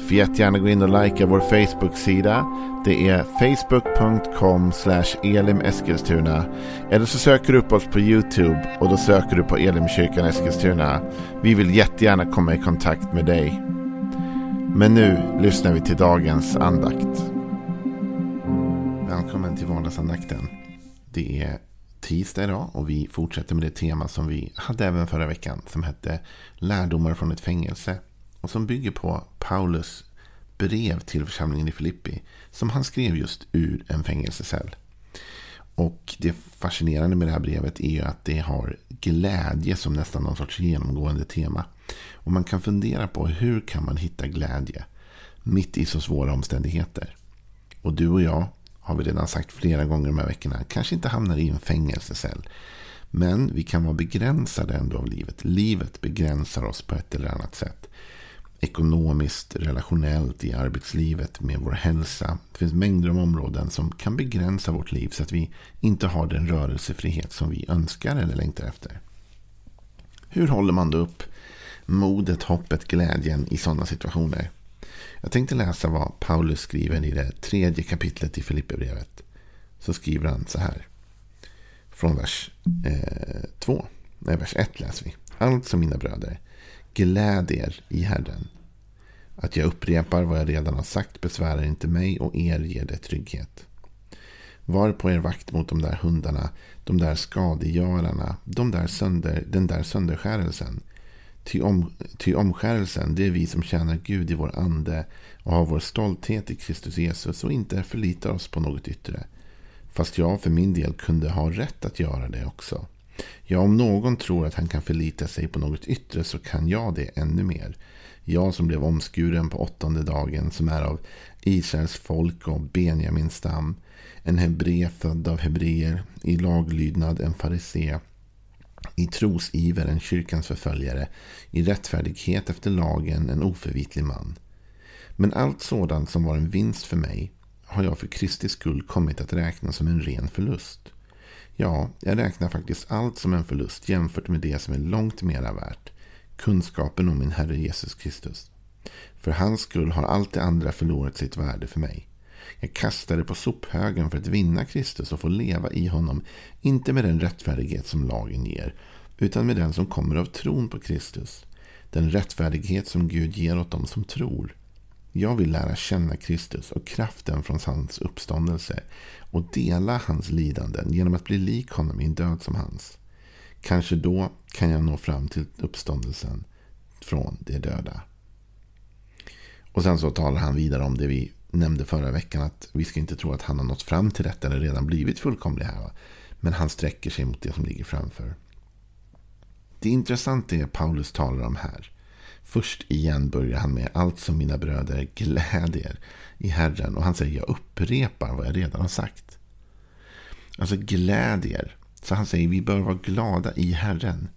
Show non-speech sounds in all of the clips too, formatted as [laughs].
Får jättegärna gå in och likea vår Facebook-sida. Det är facebook.com elimeskilstuna. Eller så söker du upp oss på YouTube och då söker du på Elimkyrkan Eskilstuna. Vi vill jättegärna komma i kontakt med dig. Men nu lyssnar vi till dagens andakt. Välkommen till vardagsandakten. Det är tisdag idag och vi fortsätter med det tema som vi hade även förra veckan som hette Lärdomar från ett fängelse. Och som bygger på Paulus brev till församlingen i Filippi. Som han skrev just ur en fängelsecell. Och det fascinerande med det här brevet är ju att det har glädje som nästan någon sorts genomgående tema. Och man kan fundera på hur kan man hitta glädje mitt i så svåra omständigheter. Och du och jag, har vi redan sagt flera gånger de här veckorna, kanske inte hamnar i en fängelsecell. Men vi kan vara begränsade ändå av livet. Livet begränsar oss på ett eller annat sätt ekonomiskt, relationellt, i arbetslivet, med vår hälsa. Det finns mängder av områden som kan begränsa vårt liv så att vi inte har den rörelsefrihet som vi önskar eller längtar efter. Hur håller man då upp modet, hoppet, glädjen i sådana situationer? Jag tänkte läsa vad Paulus skriver i det tredje kapitlet i Filipperbrevet. Så skriver han så här. Från vers 2. Eh, Nej, vers 1 läser vi. Allt som mina bröder. Gläd er i Herren. Att jag upprepar vad jag redan har sagt besvärar inte mig och er ger det trygghet. Var på er vakt mot de där hundarna, de där skadegörarna, de där sönder, den där sönderskärelsen. Ty, om, ty omskärelsen, det är vi som tjänar Gud i vår ande och har vår stolthet i Kristus Jesus och inte förlitar oss på något yttre. Fast jag för min del kunde ha rätt att göra det också. Ja, om någon tror att han kan förlita sig på något yttre så kan jag det ännu mer. Jag som blev omskuren på åttonde dagen, som är av Israels folk och Benjamins stam. En hebre född av hebreer, i laglydnad en farisé. I trosiver en kyrkans förföljare, i rättfärdighet efter lagen en oförvitlig man. Men allt sådant som var en vinst för mig har jag för Kristi skull kommit att räkna som en ren förlust. Ja, jag räknar faktiskt allt som en förlust jämfört med det som är långt mera värt. Kunskapen om min Herre Jesus Kristus. För hans skull har allt det andra förlorat sitt värde för mig. Jag kastar det på sophögen för att vinna Kristus och få leva i honom, inte med den rättfärdighet som lagen ger, utan med den som kommer av tron på Kristus. Den rättfärdighet som Gud ger åt dem som tror. Jag vill lära känna Kristus och kraften från hans uppståndelse och dela hans lidanden genom att bli lik honom i en död som hans. Kanske då kan jag nå fram till uppståndelsen från de döda. Och sen så talar han vidare om det vi nämnde förra veckan. Att vi ska inte tro att han har nått fram till detta eller redan blivit fullkomlig här. Men han sträcker sig mot det som ligger framför. Det intressanta är Paulus talar om här. Först igen börjar han med allt som mina bröder glädjer i Herren. Och han säger jag upprepar vad jag redan har sagt. Alltså glädjer. Så han säger vi bör vara glada i Herren.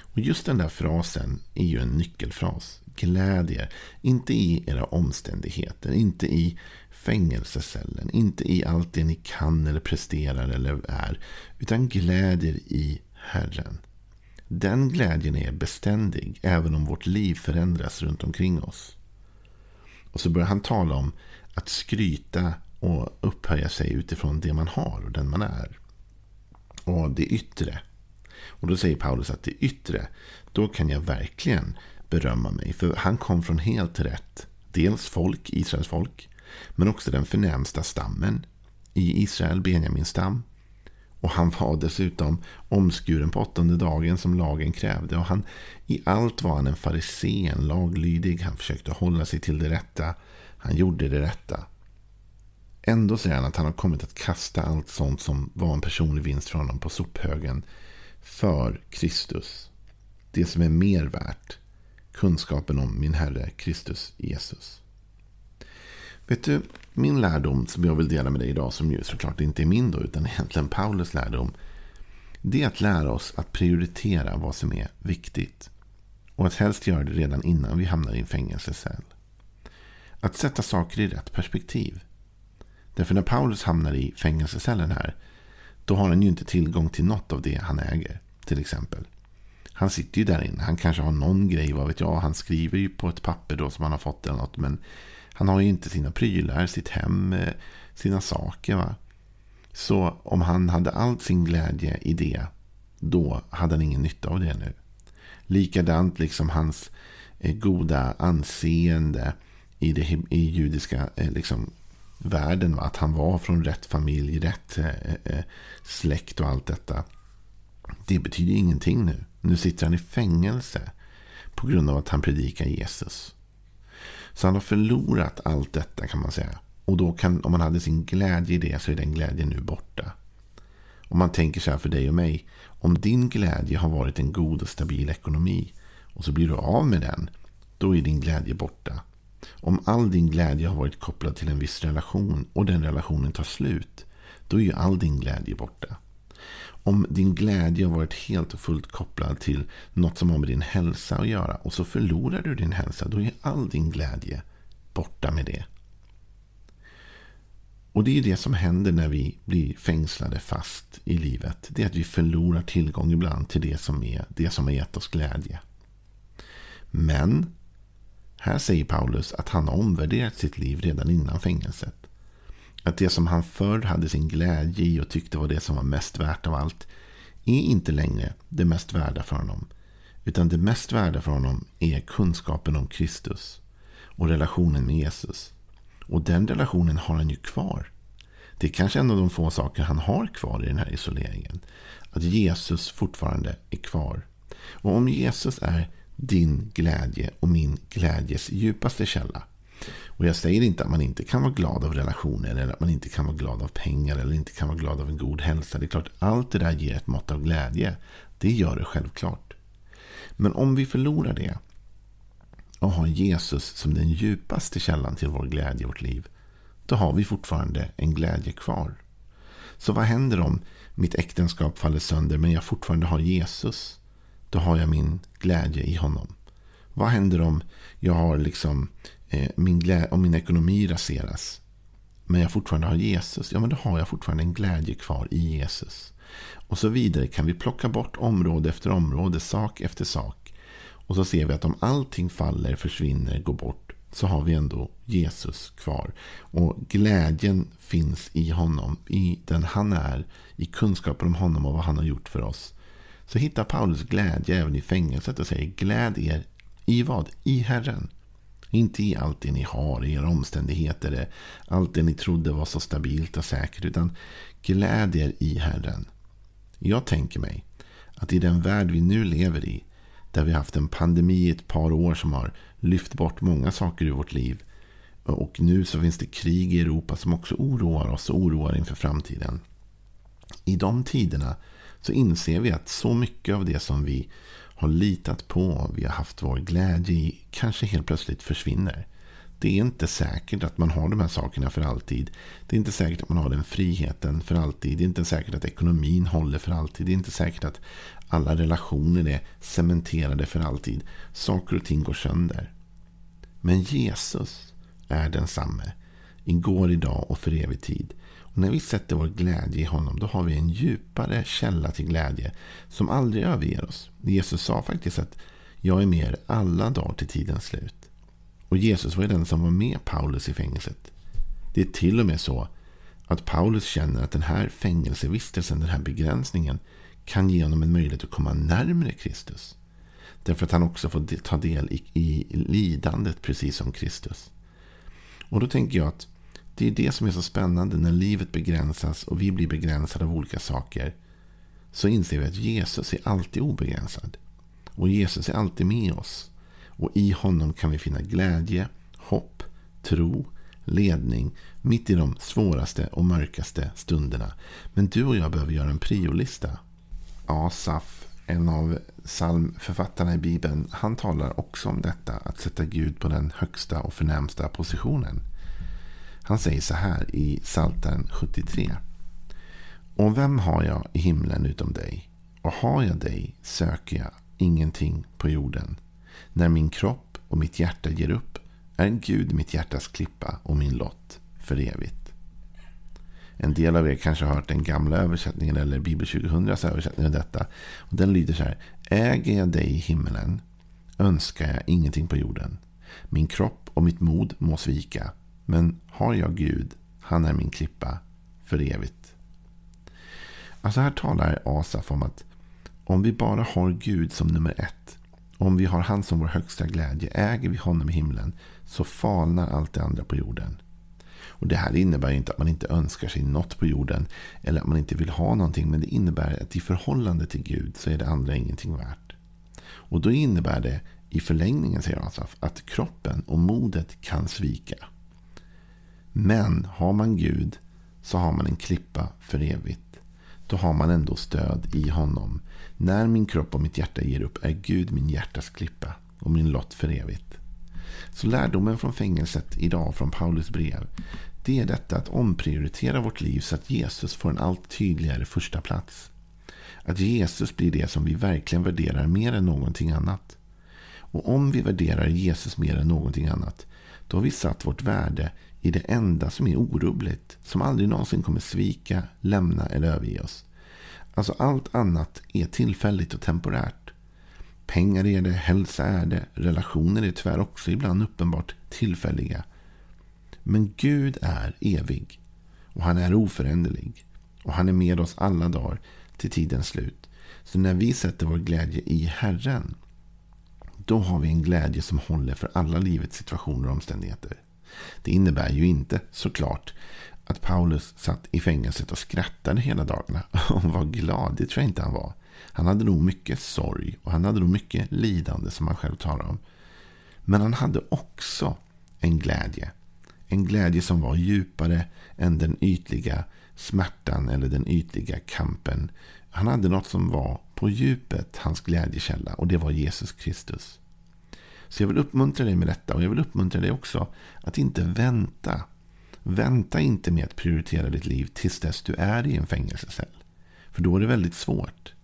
Och just den där frasen är ju en nyckelfras. Glädjer. Inte i era omständigheter. Inte i fängelsecellen. Inte i allt det ni kan eller presterar eller är. Utan glädjer i Herren. Den glädjen är beständig även om vårt liv förändras runt omkring oss. Och så börjar han tala om att skryta och upphöja sig utifrån det man har och den man är. Och det yttre. Och då säger Paulus att det yttre, då kan jag verkligen berömma mig. För han kom från helt rätt. Dels folk, Israels folk. Men också den förnämsta stammen i Israel, Benjamins stam. Och han var dessutom omskuren på åttonde dagen som lagen krävde. Och han, I allt var han en farisé, en laglydig. Han försökte hålla sig till det rätta. Han gjorde det rätta. Ändå säger han att han har kommit att kasta allt sånt som var en personlig vinst för honom på sophögen. För Kristus. Det som är mer värt. Kunskapen om min Herre Kristus Jesus. Vet du, min lärdom som jag vill dela med dig idag, som ju såklart inte är min då, utan egentligen Paulus lärdom, Det är att lära oss att prioritera vad som är viktigt. Och att helst göra det redan innan vi hamnar i en fängelsecell. Att sätta saker i rätt perspektiv. Därför när Paulus hamnar i fängelsecellen här. Då har han ju inte tillgång till något av det han äger. Till exempel. Han sitter ju där inne. Han kanske har någon grej, vad vet jag. Han skriver ju på ett papper då som han har fått eller något. Men han har ju inte sina prylar, sitt hem, eh, sina saker. Va? Så om han hade all sin glädje i det, då hade han ingen nytta av det nu. Likadant liksom hans eh, goda anseende i, det, i judiska eh, liksom, världen. Va? Att han var från rätt familj, rätt släkt och allt detta. Det betyder ingenting nu. Nu sitter han i fängelse på grund av att han predikar Jesus. Så han har förlorat allt detta kan man säga. Och då kan, om man hade sin glädje i det så är den glädjen nu borta. Om man tänker så här för dig och mig. Om din glädje har varit en god och stabil ekonomi och så blir du av med den. Då är din glädje borta. Om all din glädje har varit kopplad till en viss relation och den relationen tar slut. Då är ju all din glädje borta. Om din glädje har varit helt och fullt kopplad till något som har med din hälsa att göra och så förlorar du din hälsa. Då är all din glädje borta med det. Och det är det som händer när vi blir fängslade fast i livet. Det är att vi förlorar tillgång ibland till det som är det som har gett oss glädje. Men här säger Paulus att han har omvärderat sitt liv redan innan fängelset. Att det som han förr hade sin glädje i och tyckte var det som var mest värt av allt är inte längre det mest värda för honom. Utan det mest värda för honom är kunskapen om Kristus och relationen med Jesus. Och den relationen har han ju kvar. Det är kanske en av de få saker han har kvar i den här isoleringen. Att Jesus fortfarande är kvar. Och om Jesus är din glädje och min glädjes djupaste källa. Och jag säger inte att man inte kan vara glad av relationer eller att man inte kan vara glad av pengar eller inte kan vara glad av en god hälsa. Det är klart, allt det där ger ett mått av glädje. Det gör det självklart. Men om vi förlorar det och har Jesus som den djupaste källan till vår glädje i vårt liv, då har vi fortfarande en glädje kvar. Så vad händer om mitt äktenskap faller sönder men jag fortfarande har Jesus? Då har jag min glädje i honom. Vad händer om jag har liksom Eh, min om min ekonomi raseras? Men jag fortfarande har Jesus. Ja, men då har jag fortfarande en glädje kvar i Jesus. Och så vidare kan vi plocka bort område efter område, sak efter sak. Och så ser vi att om allting faller, försvinner, går bort så har vi ändå Jesus kvar. Och glädjen finns i honom, i den han är, i kunskapen om honom och vad han har gjort för oss. Så hittar Paulus glädje även i fängelset och säger gläd er i vad? I Herren. Inte i allt det ni har, i era omständigheter, allt det ni trodde var så stabilt och säkert, utan gläd er i Herren. Jag tänker mig att i den värld vi nu lever i där vi haft en pandemi i ett par år som har lyft bort många saker ur vårt liv. Och nu så finns det krig i Europa som också oroar oss och oroar inför framtiden. I de tiderna så inser vi att så mycket av det som vi har litat på, vi har haft vår glädje i, kanske helt plötsligt försvinner. Det är inte säkert att man har de här sakerna för alltid. Det är inte säkert att man har den friheten för alltid. Det är inte säkert att ekonomin håller för alltid. Det är inte säkert att alla relationer är cementerade för alltid. Saker och ting går sönder. Men Jesus är densamme. Igår, idag och för evig tid. När vi sätter vår glädje i honom då har vi en djupare källa till glädje som aldrig överger oss. Jesus sa faktiskt att jag är med er alla dagar till tidens slut. Och Jesus var ju den som var med Paulus i fängelset. Det är till och med så att Paulus känner att den här fängelsevistelsen, den här begränsningen kan ge honom en möjlighet att komma närmre Kristus. Därför att han också får ta del i, i lidandet precis som Kristus. Och då tänker jag att det är det som är så spännande när livet begränsas och vi blir begränsade av olika saker. Så inser vi att Jesus är alltid obegränsad. Och Jesus är alltid med oss. Och i honom kan vi finna glädje, hopp, tro, ledning mitt i de svåraste och mörkaste stunderna. Men du och jag behöver göra en priolista. Asaf, en av psalmförfattarna i Bibeln, han talar också om detta, att sätta Gud på den högsta och förnämsta positionen. Han säger så här i Psaltaren 73. Och vem har jag i himlen utom dig? Och har jag dig söker jag ingenting på jorden. När min kropp och mitt hjärta ger upp är Gud mitt hjärtas klippa och min lott för evigt. En del av er kanske har hört den gamla översättningen eller Bibel 2000s översättning av detta. Och den lyder så här. Äger jag dig i himlen önskar jag ingenting på jorden. Min kropp och mitt mod må svika. Men har jag Gud, han är min klippa för evigt. Alltså här talar Asaf om att om vi bara har Gud som nummer ett. Om vi har han som vår högsta glädje. Äger vi honom i himlen. Så falnar allt det andra på jorden. Och Det här innebär inte att man inte önskar sig något på jorden. Eller att man inte vill ha någonting. Men det innebär att i förhållande till Gud så är det andra ingenting värt. Och då innebär det i förlängningen, säger Asaf, att kroppen och modet kan svika. Men har man Gud så har man en klippa för evigt. Då har man ändå stöd i honom. När min kropp och mitt hjärta ger upp är Gud min hjärtas klippa och min lott för evigt. Så lärdomen från fängelset idag från Paulus brev. Det är detta att omprioritera vårt liv så att Jesus får en allt tydligare första plats. Att Jesus blir det som vi verkligen värderar mer än någonting annat. Och om vi värderar Jesus mer än någonting annat, då har vi satt vårt värde i det enda som är orubbligt, som aldrig någonsin kommer svika, lämna eller överge oss. Alltså allt annat är tillfälligt och temporärt. Pengar är det, hälsa är det, relationer är tyvärr också ibland uppenbart tillfälliga. Men Gud är evig och han är oföränderlig. Och han är med oss alla dagar till tidens slut. Så när vi sätter vår glädje i Herren då har vi en glädje som håller för alla livets situationer och omständigheter. Det innebär ju inte såklart att Paulus satt i fängelset och skrattade hela dagarna [laughs] och var glad. Det tror jag inte han var. Han hade nog mycket sorg och han hade nog mycket lidande som han själv talar om. Men han hade också en glädje. En glädje som var djupare än den ytliga smärtan eller den ytliga kampen. Han hade något som var på djupet hans glädjekälla och det var Jesus Kristus. Så jag vill uppmuntra dig med detta och jag vill uppmuntra dig också att inte vänta. Vänta inte med att prioritera ditt liv tills dess du är i en fängelsecell. För då är det väldigt svårt.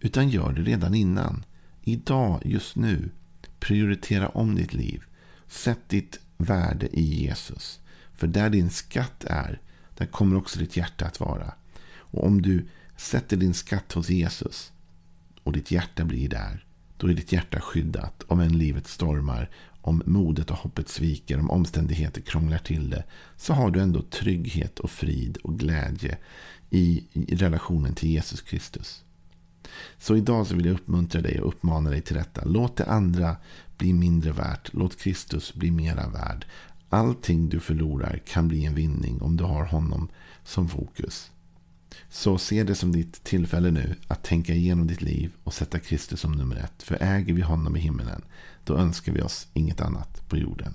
Utan gör det redan innan. Idag, just nu. Prioritera om ditt liv. Sätt ditt värde i Jesus. För där din skatt är, där kommer också ditt hjärta att vara. Och om du sätter din skatt hos Jesus och ditt hjärta blir där, då är ditt hjärta skyddat om en livet stormar, om modet och hoppet sviker, om omständigheter krånglar till det. Så har du ändå trygghet och frid och glädje i, i relationen till Jesus Kristus. Så idag så vill jag uppmuntra dig och uppmana dig till detta. Låt det andra bli mindre värt. Låt Kristus bli mera värd. Allting du förlorar kan bli en vinning om du har honom som fokus. Så se det som ditt tillfälle nu att tänka igenom ditt liv och sätta Kristus som nummer ett. För äger vi honom i himmelen, då önskar vi oss inget annat på jorden.